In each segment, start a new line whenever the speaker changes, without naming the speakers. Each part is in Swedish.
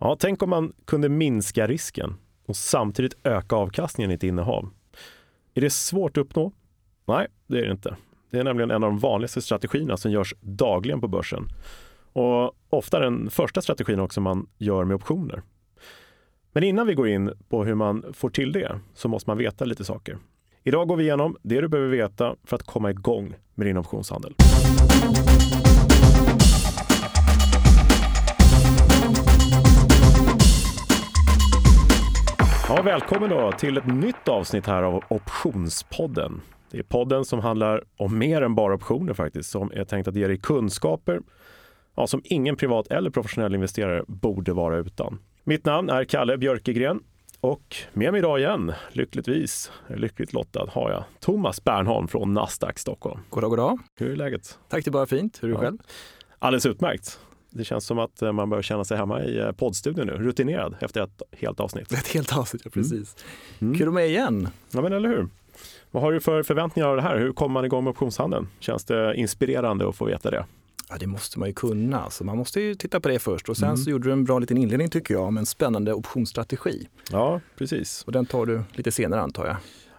Ja, tänk om man kunde minska risken och samtidigt öka avkastningen i ett innehav. Är det svårt att uppnå? Nej, det är det inte. Det är nämligen en av de vanligaste strategierna som görs dagligen på börsen. Och ofta den första strategin också man gör med optioner. Men innan vi går in på hur man får till det så måste man veta lite saker. Idag går vi igenom det du behöver veta för att komma igång med din optionshandel. Ja, välkommen då till ett nytt avsnitt här av Optionspodden. Det är podden som handlar om mer än bara optioner faktiskt, som är tänkt att ge dig kunskaper ja, som ingen privat eller professionell investerare borde vara utan. Mitt namn är Kalle Björkegren och med mig idag igen, lyckligtvis, lyckligt lottad, har jag Thomas Bernholm från Nasdaq Stockholm.
Goddag, goddag.
Hur är läget?
Tack, det är bara fint. Hur är du ja. själv?
Alldeles utmärkt. Det känns som att eh, man börjar känna sig hemma i eh, poddstudion nu, rutinerad efter ett helt avsnitt.
Ett helt avsnitt, ja precis. Mm. mm. Kul att med igen.
Ja, men eller hur. Vad har du för förväntningar av det här? Hur kommer man igång med optionshandeln? Känns det inspirerande att få veta det?
Ja, det måste man ju kunna. Så man måste ju titta på det först. Och sen mm. så gjorde du en bra liten inledning tycker jag om en spännande optionsstrategi.
Ja, precis.
Och den tar du lite senare antar jag.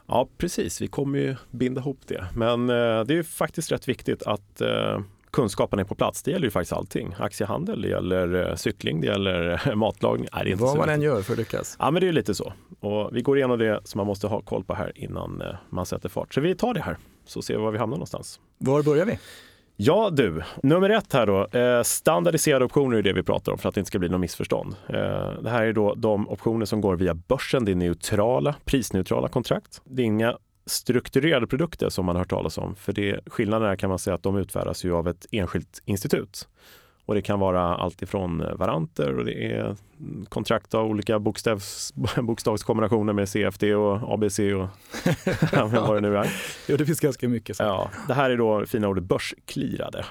Ja, precis. Vi kommer ju binda ihop det. Men eh, det är faktiskt rätt viktigt att eh, kunskapen är på plats. Det gäller ju faktiskt allting. Aktiehandel, det gäller eh, cykling, det gäller eh, matlagning.
Nej, det är inte Vad man än gör för att lyckas.
Ja, men det är lite så. Och vi går igenom det som man måste ha koll på här innan eh, man sätter fart. Så vi tar det här, så ser vi var vi hamnar någonstans.
Var börjar vi?
Ja du, nummer ett här då. standardiserade optioner är det vi pratar om för att det inte ska bli något missförstånd. det här är då de optioner som går via börsen. Det är neutrala, prisneutrala kontrakt. Det är inga strukturerade produkter som man har hört talas om. För det, skillnaden är kan man säga att de utfärdas ju av ett enskilt institut. Och det kan vara allt ifrån varanter och det är kontrakt av olika bokstavs, bokstavskombinationer med CFD och ABC och vad det nu är.
Jo, det finns ganska mycket.
Så. Ja, det här är då fina ordet börsklirade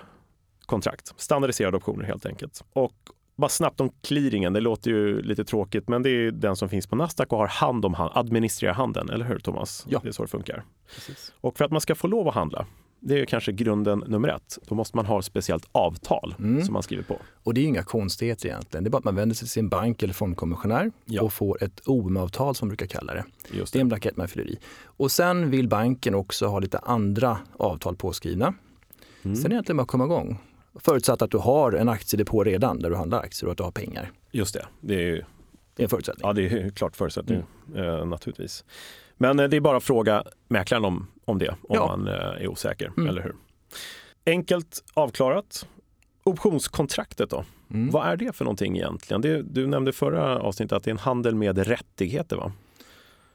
kontrakt. Standardiserade optioner helt enkelt. Och bara snabbt om clearingen, det låter ju lite tråkigt, men det är den som finns på Nasdaq och har hand om, administrerar handeln, eller hur Thomas?
Ja.
Det är så det funkar. Precis. Och för att man ska få lov att handla, det är kanske grunden nummer ett. Då måste man ha ett speciellt avtal mm. som man skriver på.
Och det är inga konstigheter egentligen. Det är bara att man vänder sig till sin bank eller fondkommissionär ja. och får ett OM-avtal som man brukar kalla det. Just det. det är en blankett man fyller i. Och sen vill banken också ha lite andra avtal påskrivna. Mm. Sen är det egentligen bara att komma igång. Förutsatt att du har en aktiedepå redan där du handlar aktier och att du har pengar.
Just det. Det är, ju,
det är en förutsättning.
Ja, det är klart förutsättning mm. eh, naturligtvis. Men eh, det är bara att fråga mäklaren om, om det, om ja. man eh, är osäker, mm. eller hur? Enkelt avklarat. Optionskontraktet då? Mm. Vad är det för någonting egentligen? Det, du nämnde förra avsnittet att det är en handel med rättigheter va?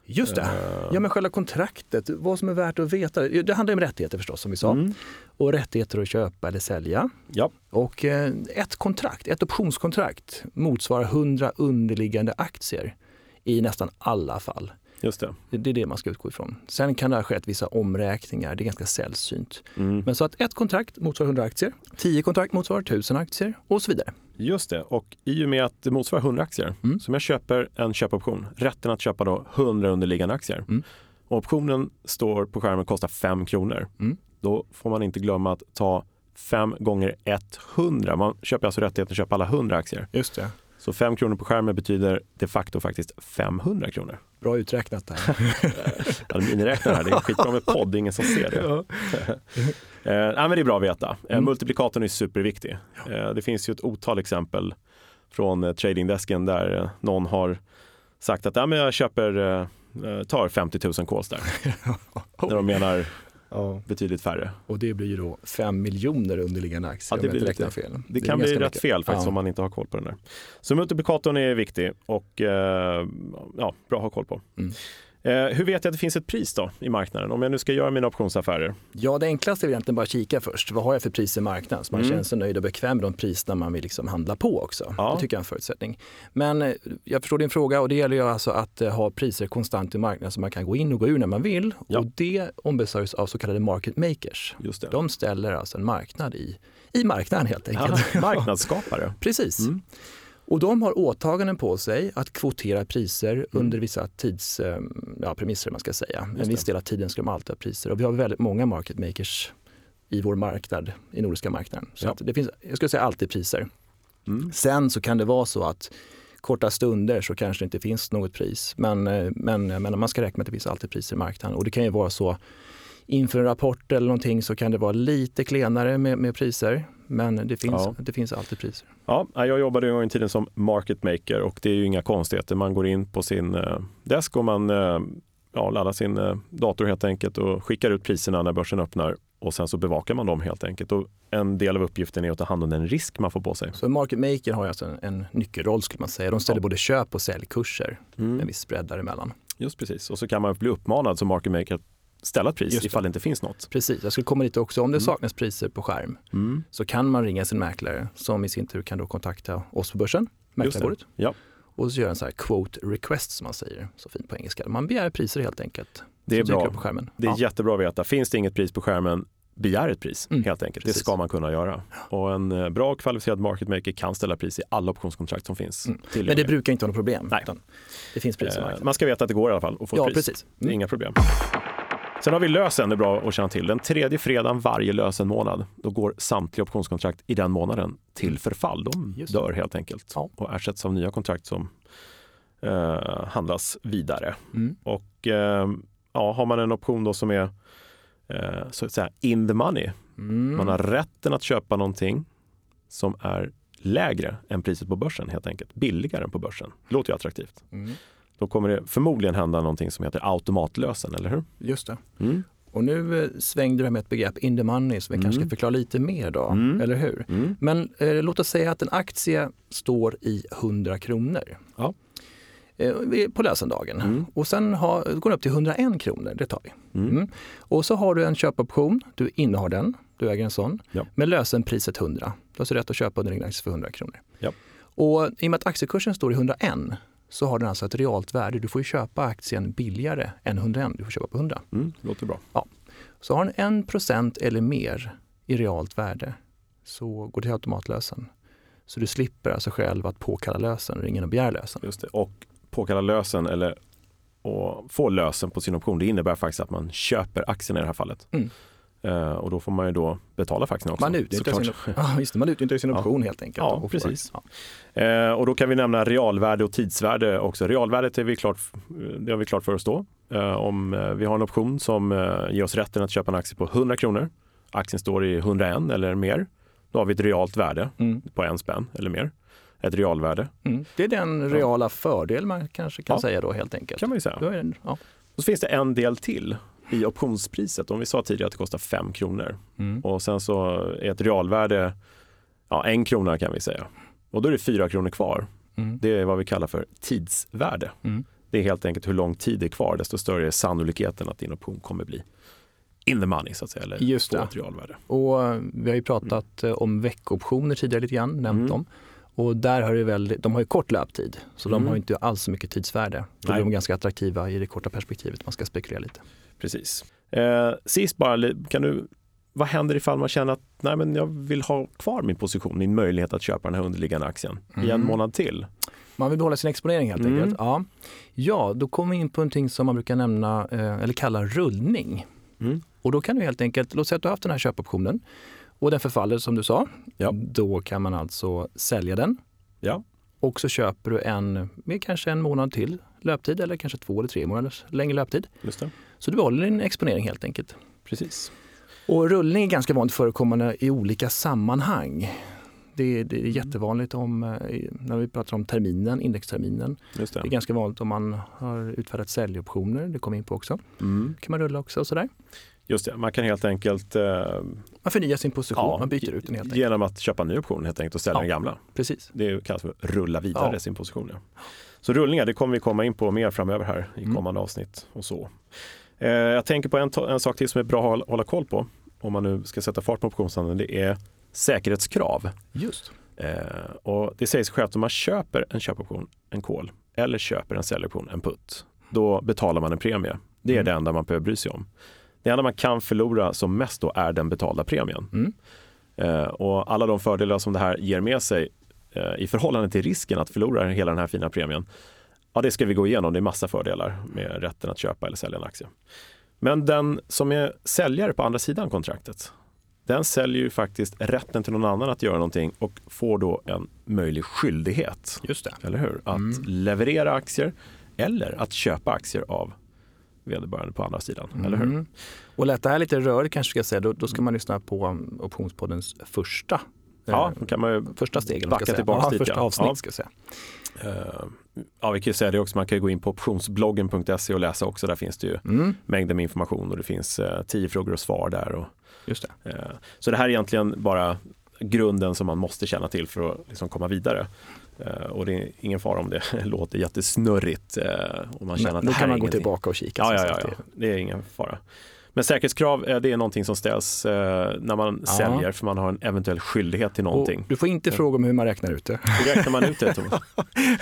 Just det. Uh. Ja, men själva kontraktet, vad som är värt att veta. Det handlar om rättigheter förstås, som vi sa. Mm. Och rättigheter att köpa eller sälja.
Ja.
Och eh, ett kontrakt, ett optionskontrakt motsvarar 100 underliggande aktier i nästan alla fall.
Just det.
det är det man ska utgå ifrån. Sen kan det ha skett vissa omräkningar, det är ganska sällsynt. Mm. Men så att ett kontrakt motsvarar 100 aktier, 10 kontrakt motsvarar 1000 aktier och så vidare.
Just det, och i och med att det motsvarar 100 aktier, mm. så om jag köper en köpoption, rätten att köpa då 100 underliggande aktier, mm. och optionen står på skärmen och kostar 5 kronor, mm. då får man inte glömma att ta 5 gånger 100. Man köper alltså rättigheten att köpa alla 100 aktier.
Just det.
Så 5 kronor på skärmen betyder de facto faktiskt 500 kronor.
Bra uträknat där.
ja, miniräknare här, det är skitbra med podd, det är ingen som ser det. Eh, men det är bra att veta. Eh, mm. Multiplikatorn är superviktig. Eh, det finns ju ett otal exempel från eh, tradingdesken där eh, någon har sagt att ja, men jag köper, eh, tar 50 000 calls där. när de menar Ja. Betydligt färre.
Och det blir ju då 5 miljoner underliggande aktier ja, det, blir lite, fel.
det, det kan bli rätt mycket. fel faktiskt ja. om man inte har koll på den där. Så multiplikatorn är viktig och eh, ja, bra att ha koll på. Mm. Eh, hur vet jag att det finns ett pris då i marknaden om jag nu ska göra mina optionsaffärer?
Ja, det enklaste är egentligen bara kika först. Vad har jag för pris i marknaden? Så man mm. känner sig nöjd och bekväm med de priserna man vill liksom handla på också. Ja. Det tycker jag är en förutsättning. Men eh, jag förstår din fråga och det gäller ju alltså att eh, ha priser konstant i marknaden så man kan gå in och gå ur när man vill. Ja. Och det ombesörjs av så kallade market makers.
Just det.
De ställer alltså en marknad i, i marknaden helt enkelt.
Ja, marknadsskapare.
Precis. Mm. Och de har åtaganden på sig att kvotera priser mm. under vissa tids, eh, ja, premisser. Man ska säga. En viss del av tiden ska de alltid ha priser. Och vi har väldigt många market makers i vår marknad, i nordiska marknaden. Så ja. det finns, jag skulle säga alltid priser. Mm. Sen så kan det vara så att korta stunder så kanske det inte finns något pris. Men, eh, men, men man ska räkna med att det finns alltid priser i marknaden. Och det kan ju vara så inför en rapport eller någonting så kan det vara lite klenare med, med priser. Men det finns, ja. det finns alltid priser.
Ja, jag jobbade en gång i tiden som market maker och det är ju inga konstigheter. Man går in på sin eh, desk och man eh, ja, laddar sin eh, dator helt enkelt och skickar ut priserna när börsen öppnar och sen så bevakar man dem helt enkelt. Och en del av uppgiften är att ta hand om den risk man får på sig.
Så market maker har alltså en, en nyckelroll skulle man säga. De ställer ja. både köp och säljkurser mm. med en viss spread däremellan.
Just precis. Och så kan man bli uppmanad som market maker att ställa ett pris ifall det inte finns något.
Precis, jag skulle komma dit också. Om det mm. saknas priser på skärm mm. så kan man ringa sin mäklare som i sin tur kan då kontakta oss på börsen, mäklarbordet. Ja. Och så göra en så här quote request som man säger så fint på engelska. Man begär priser helt enkelt.
Det är bra. På skärmen. Det är ja. jättebra att veta. Finns det inget pris på skärmen, begär ett pris mm. helt enkelt. Precis. Det ska man kunna göra. Och en eh, bra kvalificerad market maker kan ställa pris i alla optionskontrakt som finns. Mm.
Men det brukar inte vara något problem. Nej. Det finns priser
eh, Man ska veta att det går i alla fall att få ja, ett pris. Precis. Mm. inga problem. Sen har vi lösen, det är bra att känna till. Den tredje fredagen varje lösenmånad, då går samtliga optionskontrakt i den månaden till förfall. De dör helt enkelt ja. och ersätts av nya kontrakt som eh, handlas vidare. Mm. Och eh, ja, har man en option då som är eh, så att säga in the money, mm. man har rätten att köpa någonting som är lägre än priset på börsen helt enkelt, billigare än på börsen. Det låter ju attraktivt. Mm då kommer det förmodligen hända någonting som heter automatlösen, eller hur?
Just det. Mm. Och nu eh, svängde du med ett begrepp in the money som vi mm. kanske ska förklara lite mer då, mm. eller hur? Mm. Men eh, låt oss säga att en aktie står i 100 kronor. Ja. Eh, på lösendagen. Mm. Och sen har, går den upp till 101 kronor, det tar vi. Mm. mm. Och så har du en köpoption, du innehar den, du äger en sån, ja. med lösenpriset 100. Du har alltså rätt att köpa under din aktie för 100 kronor. Ja. Och i och med att aktiekursen står i 101 så har den alltså ett realt värde. Du får köpa aktien billigare än 101. Du får köpa på 100.
Mm, låter bra.
Ja. Så har den 1 procent eller mer i realt värde så går det till automatlösen. Så du slipper alltså själv att påkalla lösen, ringa och begära lösen.
Just det. Och påkalla lösen eller och få lösen på sin option, det innebär faktiskt att man köper aktien i det här fallet. Mm. Uh, och då får man ju då betala aktierna också.
Man utnyttjar, sin, ja, just det, man utnyttjar sin option ja. helt enkelt.
Ja, precis. Ja. Uh, och då kan vi nämna realvärde och tidsvärde också. Realvärdet är vi klart, det har vi klart för oss då. Uh, om vi har en option som ger oss rätten att köpa en aktie på 100 kronor. Aktien står i 101 eller mer. Då har vi ett realt värde mm. på en spänn eller mer. Ett realvärde. Mm.
Det är den reala fördel man kanske kan säga då helt enkelt.
kan man ju säga. Då är det, Och så finns det en del till i optionspriset, om vi sa tidigare att det kostar 5 kronor mm. och sen så är ett realvärde ja, en krona kan vi säga. Och då är det 4 kronor kvar. Mm. Det är vad vi kallar för tidsvärde. Mm. Det är helt enkelt hur lång tid det är kvar, desto större är sannolikheten att din option kommer bli in the money så att säga, eller Just få ett realvärde.
Och eh, vi har ju pratat mm. om veckoptioner tidigare lite grann, nämnt mm. dem. Och där har det väldigt, de har ju kort löptid, så mm. de har inte alls så mycket tidsvärde. Då blir de ganska attraktiva i det korta perspektivet, man ska spekulera lite.
Precis. Eh, sist bara, kan du, vad händer ifall man känner att nej, men jag vill ha kvar min position, min möjlighet att köpa den här underliggande aktien mm. i en mm. månad till?
Man vill behålla sin exponering helt mm. enkelt. Ja. ja, då kommer vi in på någonting som man brukar nämna eh, eller kalla rullning. Mm. Och då kan du helt enkelt, låt säga att du har haft den här köpoptionen och den förfaller som du sa. Ja. Då kan man alltså sälja den. Ja. Och så köper du en med kanske en månad till löptid eller kanske två eller tre månaders längre löptid. Just det. Så du behåller din exponering helt enkelt.
Precis.
Och rullning är ganska vanligt förekommande i olika sammanhang. Det, det är jättevanligt om, eh, när vi pratar om terminen, indexterminen. Det. det. är ganska vanligt om man har utfärdat säljoptioner, det kommer in på också. Mm. kan man rulla också och sådär.
Just det, man kan helt enkelt... Eh,
man förnyar sin position, ja, man byter ut den helt enkelt.
Genom att köpa en ny option helt enkelt och sälja ja, den gamla.
Precis.
Det kallas för att rulla vidare ja. sin position. Så rullningar, det kommer vi komma in på mer framöver här i mm. kommande mm. avsnitt och så. Eh, jag tänker på en, en sak till som är bra att hålla koll på om man nu ska sätta fart på optionshandeln. Det är säkerhetskrav.
Just.
Eh, och det säger sig självt om man köper en köpoption, en call, eller köper en säljoption, en put, då betalar man en premie. Det är mm. det enda man behöver bry sig om. Det enda man kan förlora som mest då är den betalda premien. Mm. Eh, och alla de fördelar som det här ger med sig eh, i förhållande till risken att förlora hela den här fina premien. Ja, det ska vi gå igenom. Det är massa fördelar med rätten att köpa eller sälja en aktie. Men den som är säljare på andra sidan kontraktet, den säljer ju faktiskt rätten till någon annan att göra någonting och får då en möjlig skyldighet.
Just det.
Eller hur? Att mm. leverera aktier eller att köpa aktier av vederbörande på andra sidan. Mm. Eller hur?
Och lätt det här lite rörigt kanske ska säga, då, då ska man lyssna på um, Optionspoddens första
Ja, då kan man ju
första stegen,
backa tillbaka
dit. Första avsnitt ja. ska jag säga.
Uh, ja, vi kan ju säga det också, man kan gå in på optionsbloggen.se och läsa också. Där finns det ju mm. mängder med information och det finns uh, tio frågor och svar där. Och,
Just det. Uh,
så det här är egentligen bara grunden som man måste känna till för att liksom komma vidare. Och det är ingen fara om det låter jättesnurrigt. Uh, och man känner
Nej,
att det
då kan man
gå
tillbaka och kika.
Ja, ja, ja, ja. det är ingen fara. Men säkerhetskrav det är någonting som ställs eh, när man ja. säljer för man har en eventuell skyldighet till någonting. Och
du får inte fråga om hur man räknar ut det.
Hur räknar man ut det Thomas?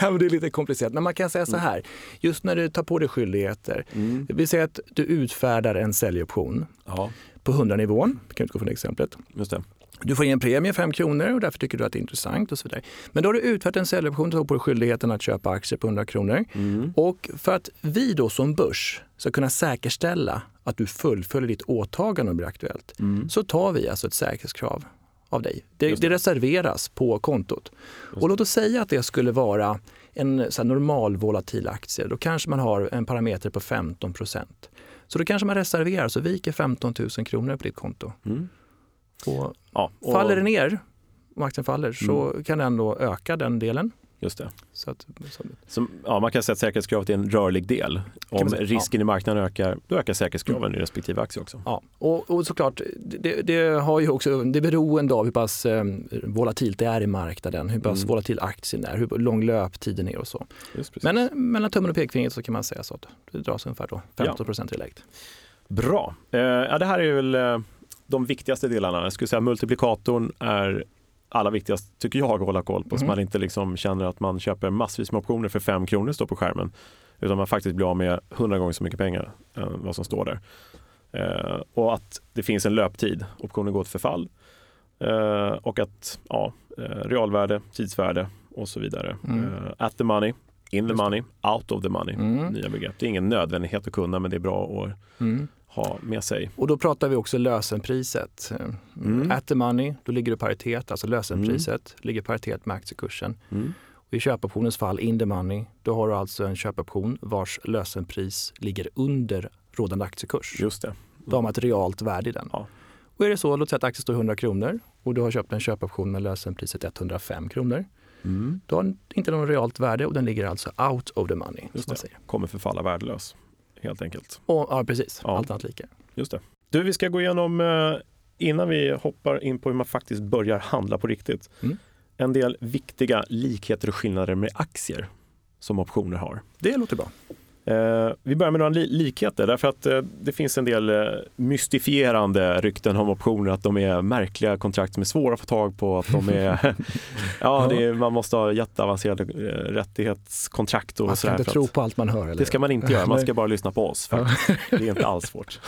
ja, det är lite komplicerat. Men man kan säga så mm. här, just när du tar på dig skyldigheter. Mm. Vill säga att du utfärdar en säljoption ja. på 100-nivån, vi kan utgå från det exemplet.
Just det.
Du får in en premie 5 kronor och därför tycker du att det är intressant och så vidare. Men då har du utfört en säljoption och på skyldigheten att köpa aktier på 100 kronor. Mm. Och för att vi då som börs ska kunna säkerställa att du fullföljer ditt åtagande om det blir aktuellt, mm. så tar vi alltså ett säkerhetskrav av dig. Det, det. det reserveras på kontot. Och låt oss säga att det skulle vara en så normal volatil aktie. Då kanske man har en parameter på 15 procent. Så då kanske man reserverar, så viker 15 000 kronor på ditt konto. Mm. Och, ja, och faller det ner, om aktien faller, så mm. kan den då öka den delen.
Just det. Så att, så. Så, ja, man kan säga att säkerhetskravet är en rörlig del. Om risken ja. i marknaden ökar, då ökar säkerhetskraven mm. i respektive aktie också.
Ja, och, och såklart, det, det, har ju också, det är beroende av hur pass eh, volatilt det är i marknaden, hur pass mm. volatil aktien är, hur lång löptiden är och så. Men eh, mellan tummen och pekfingret så kan man säga så att det dras ungefär då 15 procent ja. i läget.
Bra. Eh, ja, det här är väl eh, de viktigaste delarna. Jag skulle säga multiplikatorn är allra viktigast, tycker jag, att hålla koll på. Mm. Så man inte liksom känner att man köper massvis med optioner för fem kronor står på skärmen. Utan man faktiskt blir av med hundra gånger så mycket pengar än vad som står där. Eh, och att det finns en löptid. Optioner går till förfall. Eh, och att ja, eh, realvärde, tidsvärde och så vidare. Mm. Eh, at the money, in the money, out of the money. Mm. Nya begrepp. Det är ingen nödvändighet att kunna men det är bra att mm ha med sig.
Och då pratar vi också lösenpriset. Mm. At the money, då ligger det paritet, alltså lösenpriset mm. ligger paritet med aktiekursen. Mm. Och I köpoptionens fall, in the money, då har du alltså en köpoption vars lösenpris ligger under rådande aktiekurs.
Just det.
Då har man ett realt värde i den. Ja. Och är det så, låt säga att aktien står 100 kronor och du har köpt en köpoption med lösenpriset 105 kronor. Mm. Då har den inte något realt värde och den ligger alltså out of the money.
Just det. Kommer förfalla värdelös helt enkelt.
Och, ja, precis. Ja. Allt annat lika.
Just det. Du, vi ska gå igenom, eh, innan vi hoppar in på hur man faktiskt börjar handla på riktigt, mm. en del viktiga likheter och skillnader med aktier som optioner har.
Det låter bra.
Eh, vi börjar med några li likheter därför att eh, det finns en del eh, mystifierande rykten om optioner att de är märkliga kontrakt som är svåra att få tag på. Att de är, ja, är, man måste ha jätteavancerade eh, rättighetskontrakt och
Man ska inte tro på allt man hör. Eller?
Det ska man inte göra, man ska bara lyssna på oss. det är inte alls svårt.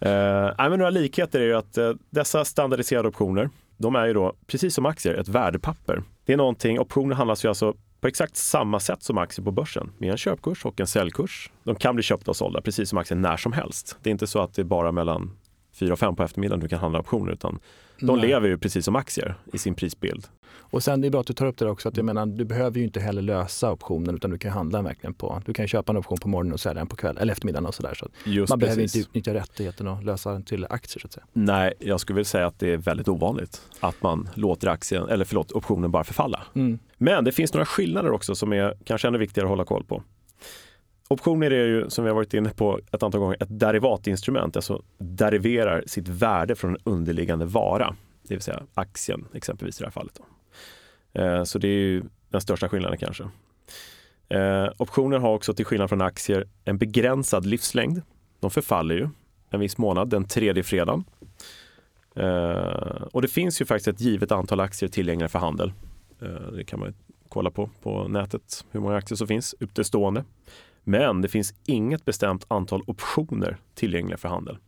eh, men några likheter är ju att eh, dessa standardiserade optioner, de är ju då precis som aktier ett värdepapper. Det är någonting, optioner handlas ju alltså på exakt samma sätt som aktier på börsen med en köpkurs och en säljkurs. De kan bli köpta och sålda precis som aktier när som helst. Det är inte så att det är bara mellan 4 och 5 på eftermiddagen du kan handla optioner utan de Nej. lever ju precis som aktier i sin prisbild.
Och sen det är bra att du tar upp det också, att jag menar, du behöver ju inte heller lösa optionen utan du kan handla verkligen på, du kan köpa en option på morgonen och sälja den på kvällen eller eftermiddagen och sådär. Så man precis. behöver inte utnyttja rättigheten och lösa den till aktier så att säga.
Nej, jag skulle vilja säga att det är väldigt ovanligt att man låter aktien, eller förlåt, optionen bara förfalla. Mm. Men det finns några skillnader också som är kanske ännu viktigare att hålla koll på. Optioner är ju, som vi har varit inne på ett antal gånger, ett derivatinstrument, alltså deriverar sitt värde från en underliggande vara, det vill säga aktien exempelvis i det här fallet. Eh, så det är ju den största skillnaden kanske. Eh, optioner har också till skillnad från aktier en begränsad livslängd. De förfaller ju en viss månad, den tredje fredagen. Eh, och det finns ju faktiskt ett givet antal aktier tillgängliga för handel. Eh, det kan man kolla på på nätet, hur många aktier som finns utestående. Men det finns inget bestämt antal optioner tillgängliga för handel.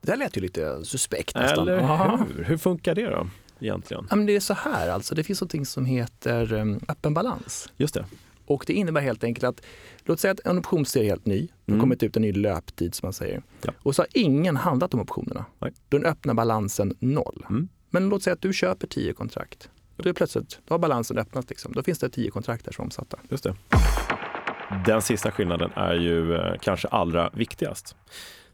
Det där lät ju lite suspekt nästan.
Eller hur? Hur funkar det då? Egentligen?
Ja, men det är så här alltså, det finns något som heter um, öppen balans.
Just det.
Och det innebär helt enkelt att, låt säga att en optionsserie är helt ny. Det har mm. kommit ut en ny löptid som man säger. Ja. Och så har ingen handlat de optionerna. Nej. Då öppnar balansen noll. Mm. Men låt säga att du köper tio kontrakt. Då är plötsligt, då har balansen öppnat. Liksom. Då finns det tio kontrakt där som är omsatta.
Just det. Den sista skillnaden är ju eh, kanske allra viktigast.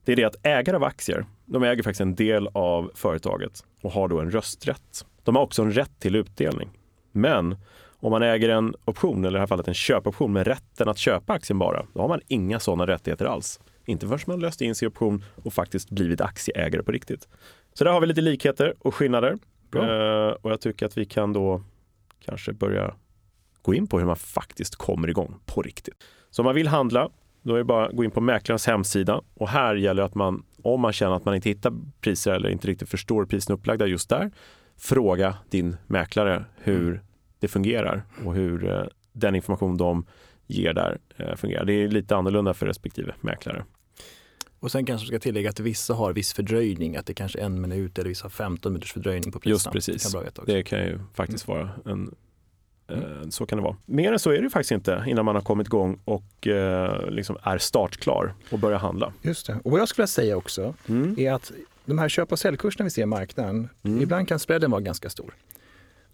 Det är det att ägare av aktier, de äger faktiskt en del av företaget och har då en rösträtt. De har också en rätt till utdelning. Men om man äger en option, eller i det här fallet en köpoption med rätten att köpa aktien bara, då har man inga sådana rättigheter alls. Inte förrän man löst in sin option och faktiskt blivit aktieägare på riktigt. Så där har vi lite likheter och skillnader. Eh, och jag tycker att vi kan då kanske börja gå in på hur man faktiskt kommer igång på riktigt. Så om man vill handla, då är det bara att gå in på mäklarens hemsida och här gäller att man, om man känner att man inte hittar priser eller inte riktigt förstår prisen upplagda just där, fråga din mäklare hur det fungerar och hur eh, den information de ger där eh, fungerar. Det är lite annorlunda för respektive mäklare.
Och sen kanske ska tillägga att vissa har viss fördröjning, att det kanske är en minut eller vissa 15 minuters fördröjning på priserna.
Just precis. Det kan, det kan ju faktiskt mm. vara en mm. Så kan det vara. Mer än så är det faktiskt inte innan man har kommit igång och eh, liksom är startklar och börjar handla.
Just det. Och vad jag skulle säga också mm. är att de här köp och säljkurserna vi ser i marknaden, mm. ibland kan spreaden vara ganska stor.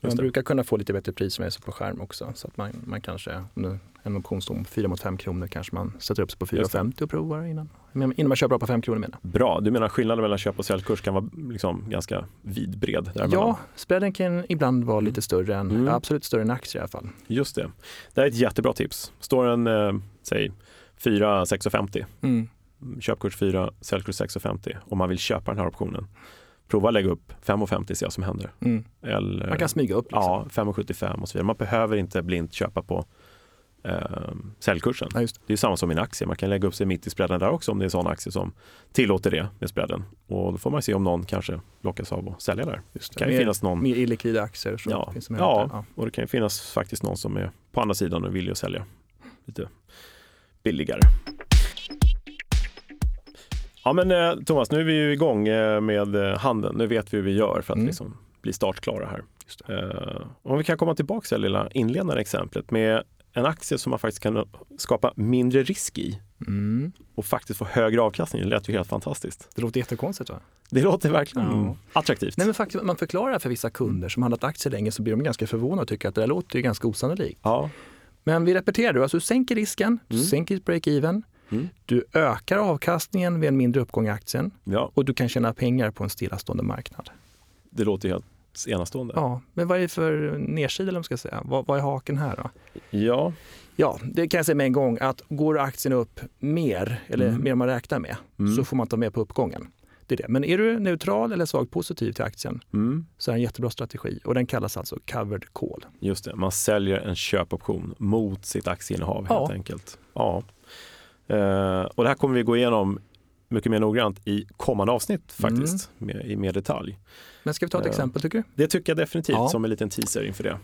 Man brukar kunna få lite bättre pris med sig på skärm också. Så att man, man kanske, om en option står 4 mot 5 kronor kanske man sätter upp sig på 4,50 och provar innan, innan man köper på 5 kronor menar
Bra, du menar skillnaden mellan köp och säljkurs kan vara liksom ganska vidbred?
Ja, spreaden kan ibland vara lite större än, mm. absolut större än aktier i alla fall.
Just det. Det här är ett jättebra tips. Står en, eh, säg 4, 6,50. Mm. Köpkurs 4, säljkurs 6,50 om man vill köpa den här optionen prova att lägga upp 5,50 se vad som händer. Mm.
Eller, man kan smyga upp.
Liksom. Ja, 5,75 och så vidare. Man behöver inte blint köpa på eh, säljkursen. Ja, det. är samma som i en aktie. Man kan lägga upp sig mitt i spreaden där också om det är sådana aktier som tillåter det med spreaden. Och då får man se om någon kanske lockas av att sälja där.
Just det. Kan mer, finnas någon... mer illikvida aktier. Så
ja, finns ja, ja, och det kan ju finnas faktiskt någon som är på andra sidan och vill att sälja lite billigare. Ja men eh, Thomas, nu är vi ju igång eh, med eh, handeln. Nu vet vi hur vi gör för att mm. liksom bli startklara här. Om vi kan komma tillbaka till det lilla inledande exemplet med en aktie som man faktiskt kan skapa mindre risk i mm. och faktiskt få högre avkastning. Det lät ju helt fantastiskt.
Det låter jättekonstigt va?
Det låter verkligen ja. attraktivt.
Nej, men faktiskt, man förklarar för vissa kunder som handlat aktier länge så blir de ganska förvånade och tycker att det där låter ju ganska osannolikt. Ja. Men vi repeterar, du, alltså, du sänker risken, du mm. sänker ditt break-even, Mm. Du ökar avkastningen vid en mindre uppgång i aktien ja. och du kan tjäna pengar på en stillastående marknad.
Det låter helt enastående.
Ja, men vad är det för nedsida, eller ska säga? Vad, vad är haken här då?
Ja.
Ja, det kan jag säga med en gång att går aktien upp mer, eller mm. mer än man räknar med, mm. så får man ta med på uppgången. Det är det. Men är du neutral eller svagt positiv till aktien mm. så är det en jättebra strategi och den kallas alltså covered call.
Just det, man säljer en köpoption mot sitt aktieinnehav ja. helt enkelt. Ja. Uh, och det här kommer vi gå igenom mycket mer noggrant i kommande avsnitt faktiskt, mm. med, i mer detalj.
Men ska vi ta ett exempel tycker du?
Det tycker jag definitivt ja. som en liten teaser inför det.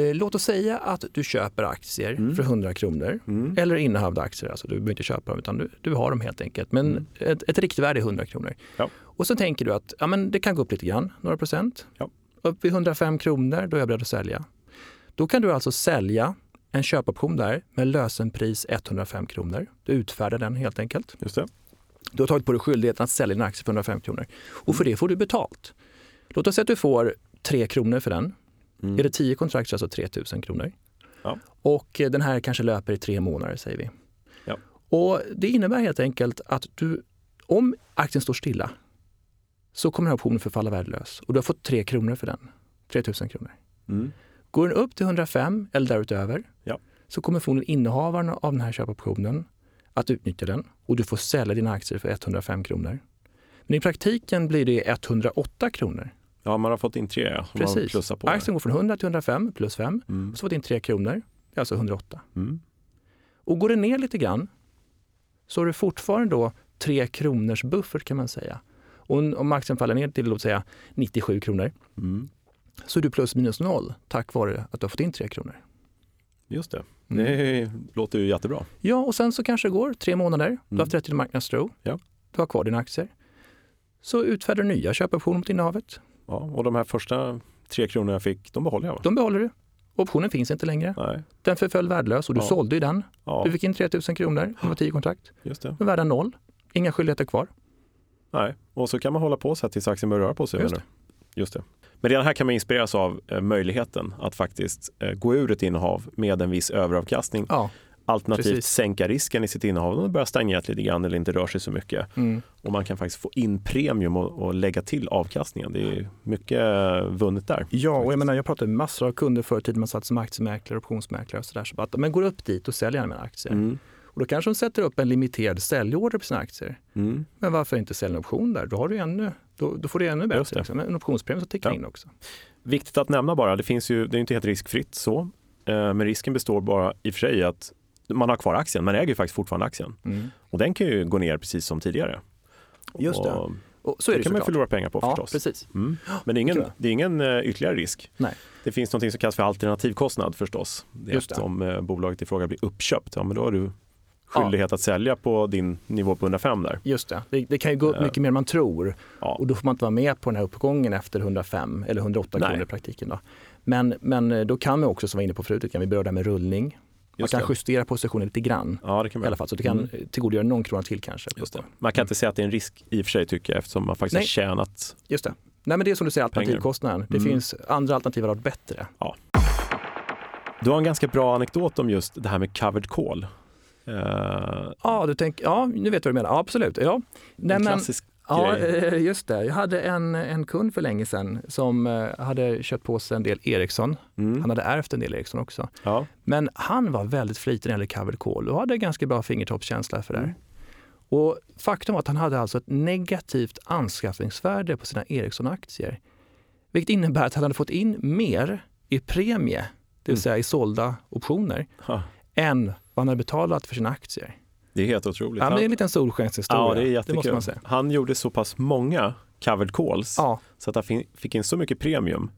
Uh, låt oss säga att du köper aktier mm. för 100 kronor mm. eller innehavda aktier, alltså du behöver inte köpa dem utan du, du har dem helt enkelt. Men mm. ett, ett riktvärde är 100 kronor. Ja. Och så tänker du att ja, men det kan gå upp lite grann, några procent. Ja. Upp vid 105 kronor, då är jag beredd att sälja. Då kan du alltså sälja en köpoption där med lösenpris 105 kronor. Du utfärdar den helt enkelt.
Just det.
Du har tagit på dig skyldigheten att sälja din aktie för 105 kronor. Och för det får du betalt. Låt oss säga att du får 3 kronor för den. Mm. Är det 10 kontrakt så alltså 3 000 kronor. Ja. Och den här kanske löper i tre månader säger vi. Ja. Och Det innebär helt enkelt att du, om aktien står stilla så kommer den här optionen förfalla värdelös och du har fått 3 kronor för den. 3 000 kronor. Mm. Går den upp till 105 eller därutöver ja. så kommer förmodligen innehavaren av den här köpoptionen att utnyttja den och du får sälja dina aktier för 105 kronor. Men i praktiken blir det 108 kronor.
Ja, man har fått in tre. Ja.
Precis. På Aktien går från 100 till 105 plus 5. Mm. Så fått in 3 kronor. Det är alltså 108. Mm. Och går det ner lite grann så har du fortfarande då 3 kronors buffert kan man säga. Och om aktien faller ner till låt säga 97 kronor mm så är du plus minus noll tack vare att du har fått in 3 kronor.
Just det. Mm. Det låter ju jättebra.
Ja, och sen så kanske det går tre månader. Du har haft rätt till marknadsro. Ja. Du har kvar dina aktier. Så utfärdar du nya köpoptioner mot innehavet.
Ja, och de här första tre kronorna jag fick, de behåller jag? Va?
De behåller du. Optionen finns inte längre.
Nej.
Den förföll värdelös och du
Ja.
sålde ju den.
Ja,
Du fick in 3 000 kronor, det var 10 kontrakt.
just det.
Den är värda noll. Inga skyldigheter kvar.
Nej. Och så kan man hålla på så här tills aktien börjar röra på sig.
Just
du? Just det. Men redan här kan man inspireras av eh, möjligheten att faktiskt eh, gå ur ett innehav med en viss överavkastning.
Ja.
Alternativt
precis.
sänka risken i sitt innehav om det börjar stagnera lite grann eller inte rör sig så mycket.
Mm.
Och man kan faktiskt få in premium och, och lägga till avkastningen. Det är mycket vunnet där.
Ja, och jag menar, jag pratade med massor av kunder förr i tiden man satt som aktiemäklare, optionsmäklare och sådär. Så bara, men går upp dit och säljer mina aktier.
Mm.
Och då kanske de sätter upp en limiterad säljorder på sina aktier.
Mm.
Men varför inte sälja en option där? Då, har du ännu, då, då får du ännu bättre. Liksom. En optionspremie som tickar
Ja.
in också.
Viktigt att nämna bara, det, finns ju, det är inte helt riskfritt så. Eh, men risken består bara i och för sig att man har kvar aktien. Man äger ju faktiskt fortfarande aktien.
Mm.
Och den kan ju gå ner precis som tidigare.
Just det.
Och
Och så är
det
det
kan man
såklart.
förlora pengar på
Ja,
förstås.
precis.
Mm. Men det är ingen, det är ingen eh, ytterligare risk.
Nej.
Det finns något som kallas för alternativkostnad förstås. Det är
Just
att
det.
om eh, bolaget i fråga blir uppköpt, ja, men då har du skyldighet att sälja på din nivå på 105 där.
Just det. det. Det kan ju gå upp
Ja.
mycket mer än man tror.
Ja.
Och då får man inte vara med på den här uppgången efter 105 eller 108
Nej.
kronor i praktiken. Då. Men, men eh, då kan man också, som vi var inne på förut, kan vi där med rullning. Man kan
det.
justera positionen lite grann
Ja, det kan
i
man.
alla fall. Så du kan
Mm.
mm. tillgodogöra någon krona till kanske.
Man kan inte säga att det är en risk i och för sig tycker jag eftersom man faktiskt
Nej.
har tjänat.
Just det. Nej men det är som du säger alternativkostnaden. Det
Mm.
finns andra alternativ har varit bättre.
Du har en ganska bra anekdot om just det här med covered call. Eh,
Ja, du tänker, ja nu vet du vad du menar. Ja, absolut. Ja. Nej,
en klassisk
ja,
grej.
eh, just det. Jag hade en, en kund för länge sedan som eh, hade köpt på sig en del Ericsson.
Mm.
Han hade ärvt en del Ericsson också.
Ja.
Men han var väldigt flitig när det gällde covered call och hade ganska bra fingertoppskänsla för det. här.
Mm.
Och faktum var att han hade alltså ett negativt anskaffningsvärde på sina Ericsson-aktier. Vilket innebär att han hade fått in mer i premie, det vill
Mm.
säga i sålda optioner,
Ha,
än vad han hade betalat för sina aktier.
Det är helt otroligt.
Ja, men det är en
Han-
liten solskenshistoria.
ja, det är
det måste man säga.
Han gjorde så pass många covered calls
Ja,
så att han fick in så mycket premium.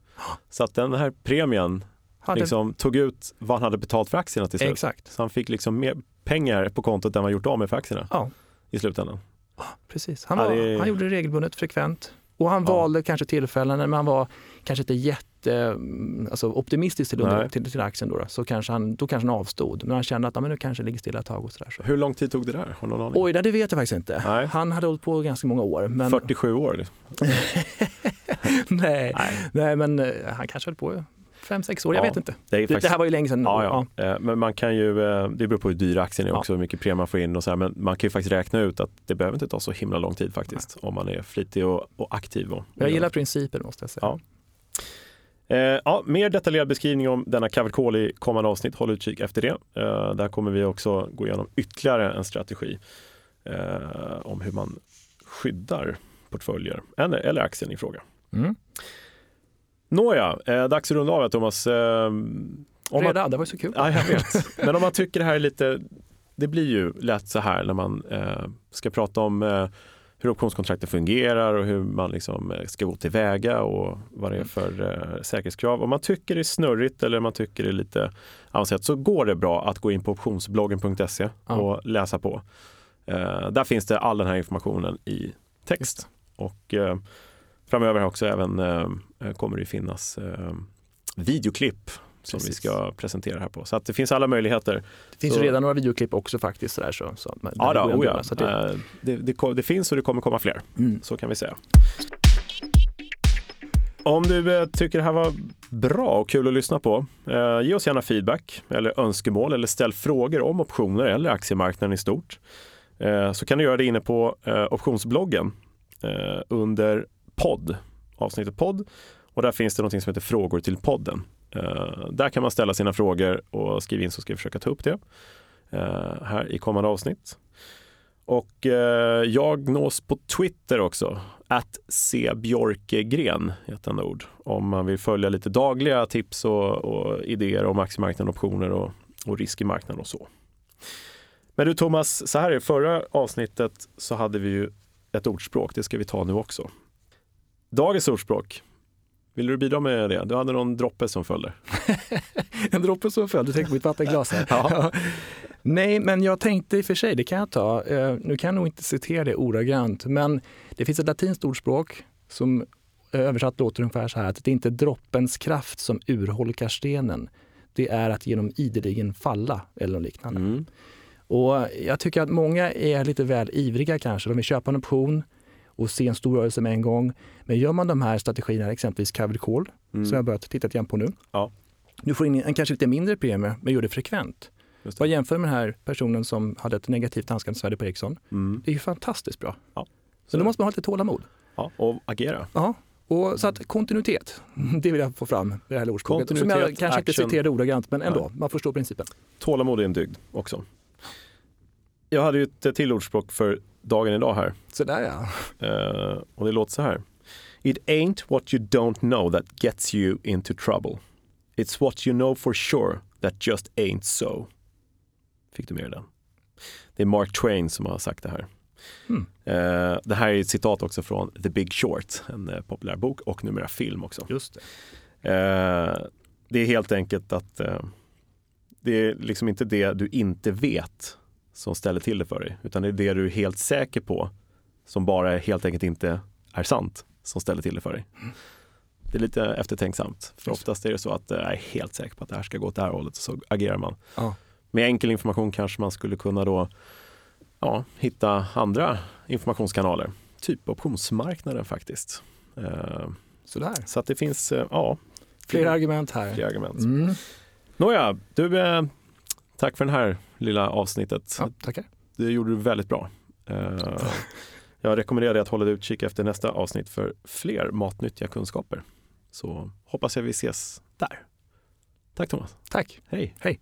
Så att den här premien
hade,
liksom tog ut vad han hade betalt för aktierna till slut.
exakt.
Så han fick liksom mer pengar på kontot än vad han gjort av med för aktierna
Ja,
i slutändan.
precis. Han,
Ja,
var,
det är-
han gjorde det regelbundet, frekvent. Och han
Ja.
valde kanske tillfällen när man var kanske inte jätte mm, alltså optimistisk till, under, till, till aktien. Då, då. Så kanske han, då kanske han avstod. Men han kände att ja, men nu kanske ligger stilla ett tag. Och så där, så.
Hur lång tid tog det där? Har någon aning?
Oj, det vet jag faktiskt inte.
Nej.
Han hade hållit på ganska många år. Men,
47 år? liksom.
nej,
Nej.
nej, men eh, han kanske höll på fem, sex år. Jag
Ja,
vet inte.
Det, faktiskt...
det här var ju länge sedan.
Ja, ja. Eh, Men man kan ju, eh, det beror på hur dyr aktien är också, hur mycket premie man får in och så här, men man kan ju faktiskt räkna ut att det behöver inte ta så himla lång tid faktiskt om man är flitig och, och aktiv. Och,
Jag gillar principen måste jag säga.
Eh, ja, mer detaljerad beskrivning om denna covered i kommande avsnitt. Håll utkik efter det. Eh, där kommer vi också gå igenom ytterligare en strategi eh, om hur man skyddar portföljer eller, eller aktien i fråga.
Mm.
Nåja, eh, dags att runda av här, Thomas. Eh, om man,
Redan, det var så kul.
ja, jag vet. Men om man tycker det här är lite, det blir ju lätt så här när man eh, ska prata om eh, hur optionskontrakten fungerar och hur man liksom eh, ska gå tillväga och vad det är för eh, säkerhetskrav. Om man tycker det är snurrigt eller man tycker det är lite avancerat så går det bra att gå in på optionsbloggen.se
Ja.
och läsa på. Eh, där finns det all den här informationen i text. Och eh, framöver också även eh, kommer det finnas videoklipp som vi
Precis.
ska presentera här på. Så att det finns alla möjligheter.
Det finns
Så-
redan några videoklipp också faktiskt. Sådär, så, så, där
Ja,
det
då, oh ja.
så det,
Eh, det, det, ko- det finns och det kommer komma fler.
mm.
Så kan vi säga. Om du eh, tycker det här var bra och kul att lyssna på, eh, ge oss gärna feedback eller önskemål eller ställ frågor om optioner eller aktiemarknaden i stort. Eh, så kan du göra det inne på eh, optionsbloggen under podd, avsnittet podd. Och där finns det något som heter frågor till podden. Eh, där kan man ställa sina frågor och skriva in så ska vi försöka ta upp det eh, här i kommande avsnitt. Och eh, jag nås på Twitter också. Att cbjorkegren i ett enda ord. Om man vill följa lite dagliga tips och, och idéer om aktiemarknaden, optioner och, och risk i marknaden och så. Men du Thomas, så här är det. Förra avsnittet så hade vi ju ett ordspråk. Det ska vi ta nu också. Dagens ordspråk. Vill du bidra med det? Du hade någon droppe som följde.
En droppe som föll, du tänkte på mitt vattenglas här.
Ja.
Nej, men jag tänkte i och för sig, det kan jag ta. Eh, nu kan jag nog inte citera det ordagrant, men det finns ett latinskt ordspråk som eh, översatt låter ungefär så här att det är inte droppens kraft som urholkar stenen, det är att genom ideligen falla eller något liknande. Mm. Och jag tycker att många är lite väl ivriga kanske. De vill köpa en option och se en stor rörelse med en gång. Men gör man de här strategierna, exempelvis covered call, mm. som jag börjat titta igen på nu. Ja. Du får in en kanske lite mindre premie, men gör det frekvent. Det. Vad jämför med den här personen som hade ett negativt anskaffningsvärde på Ericsson. Mm. Det är ju fantastiskt bra. Ja. Så då måste man ha lite tålamod.
Ja, och agera.
Ja, och så att kontinuitet, det vill jag få fram det här ordspråket. Som jag kanske action. inte citerade ordagrant, men ändå, ja. man förstår principen.
Tålamod är en dygd också. Jag hade ju ett till ordspråk för dagen idag här.
Så där ja.
Uh, och det låter så här. It ain't what you don't know that gets you into trouble. It's what you know for sure that just ain't so. Fick du med den? Det är Mark Twain som har sagt det här. Mm. Uh, det här är ett citat också från The Big Short, en uh, populär bok och numera film också.
Just
det. Uh, det är helt enkelt att det är liksom inte det du inte vet som ställer till det för dig, utan det är det du är helt säker på som bara helt enkelt inte är sant som ställer till det för dig. Det är lite eftertänksamt, för oftast är det så att jag är helt säker på att det här ska gå åt det här hållet, så agerar man. Ja. Med enkel information kanske man skulle kunna då ja, hitta andra informationskanaler, typ optionsmarknaden faktiskt.
Eh, Sådär.
Så att det finns, eh, ja.
Flera argument här.
Flera argument. Mm. Nåja, du, eh, tack för det här lilla avsnittet.
Ja, tackar.
Det gjorde du väldigt bra. Jag rekommenderar dig att hålla utkik efter nästa avsnitt för fler matnyttiga kunskaper. Så hoppas jag vi ses där. Tack Thomas.
Tack.
Hej.
Hej.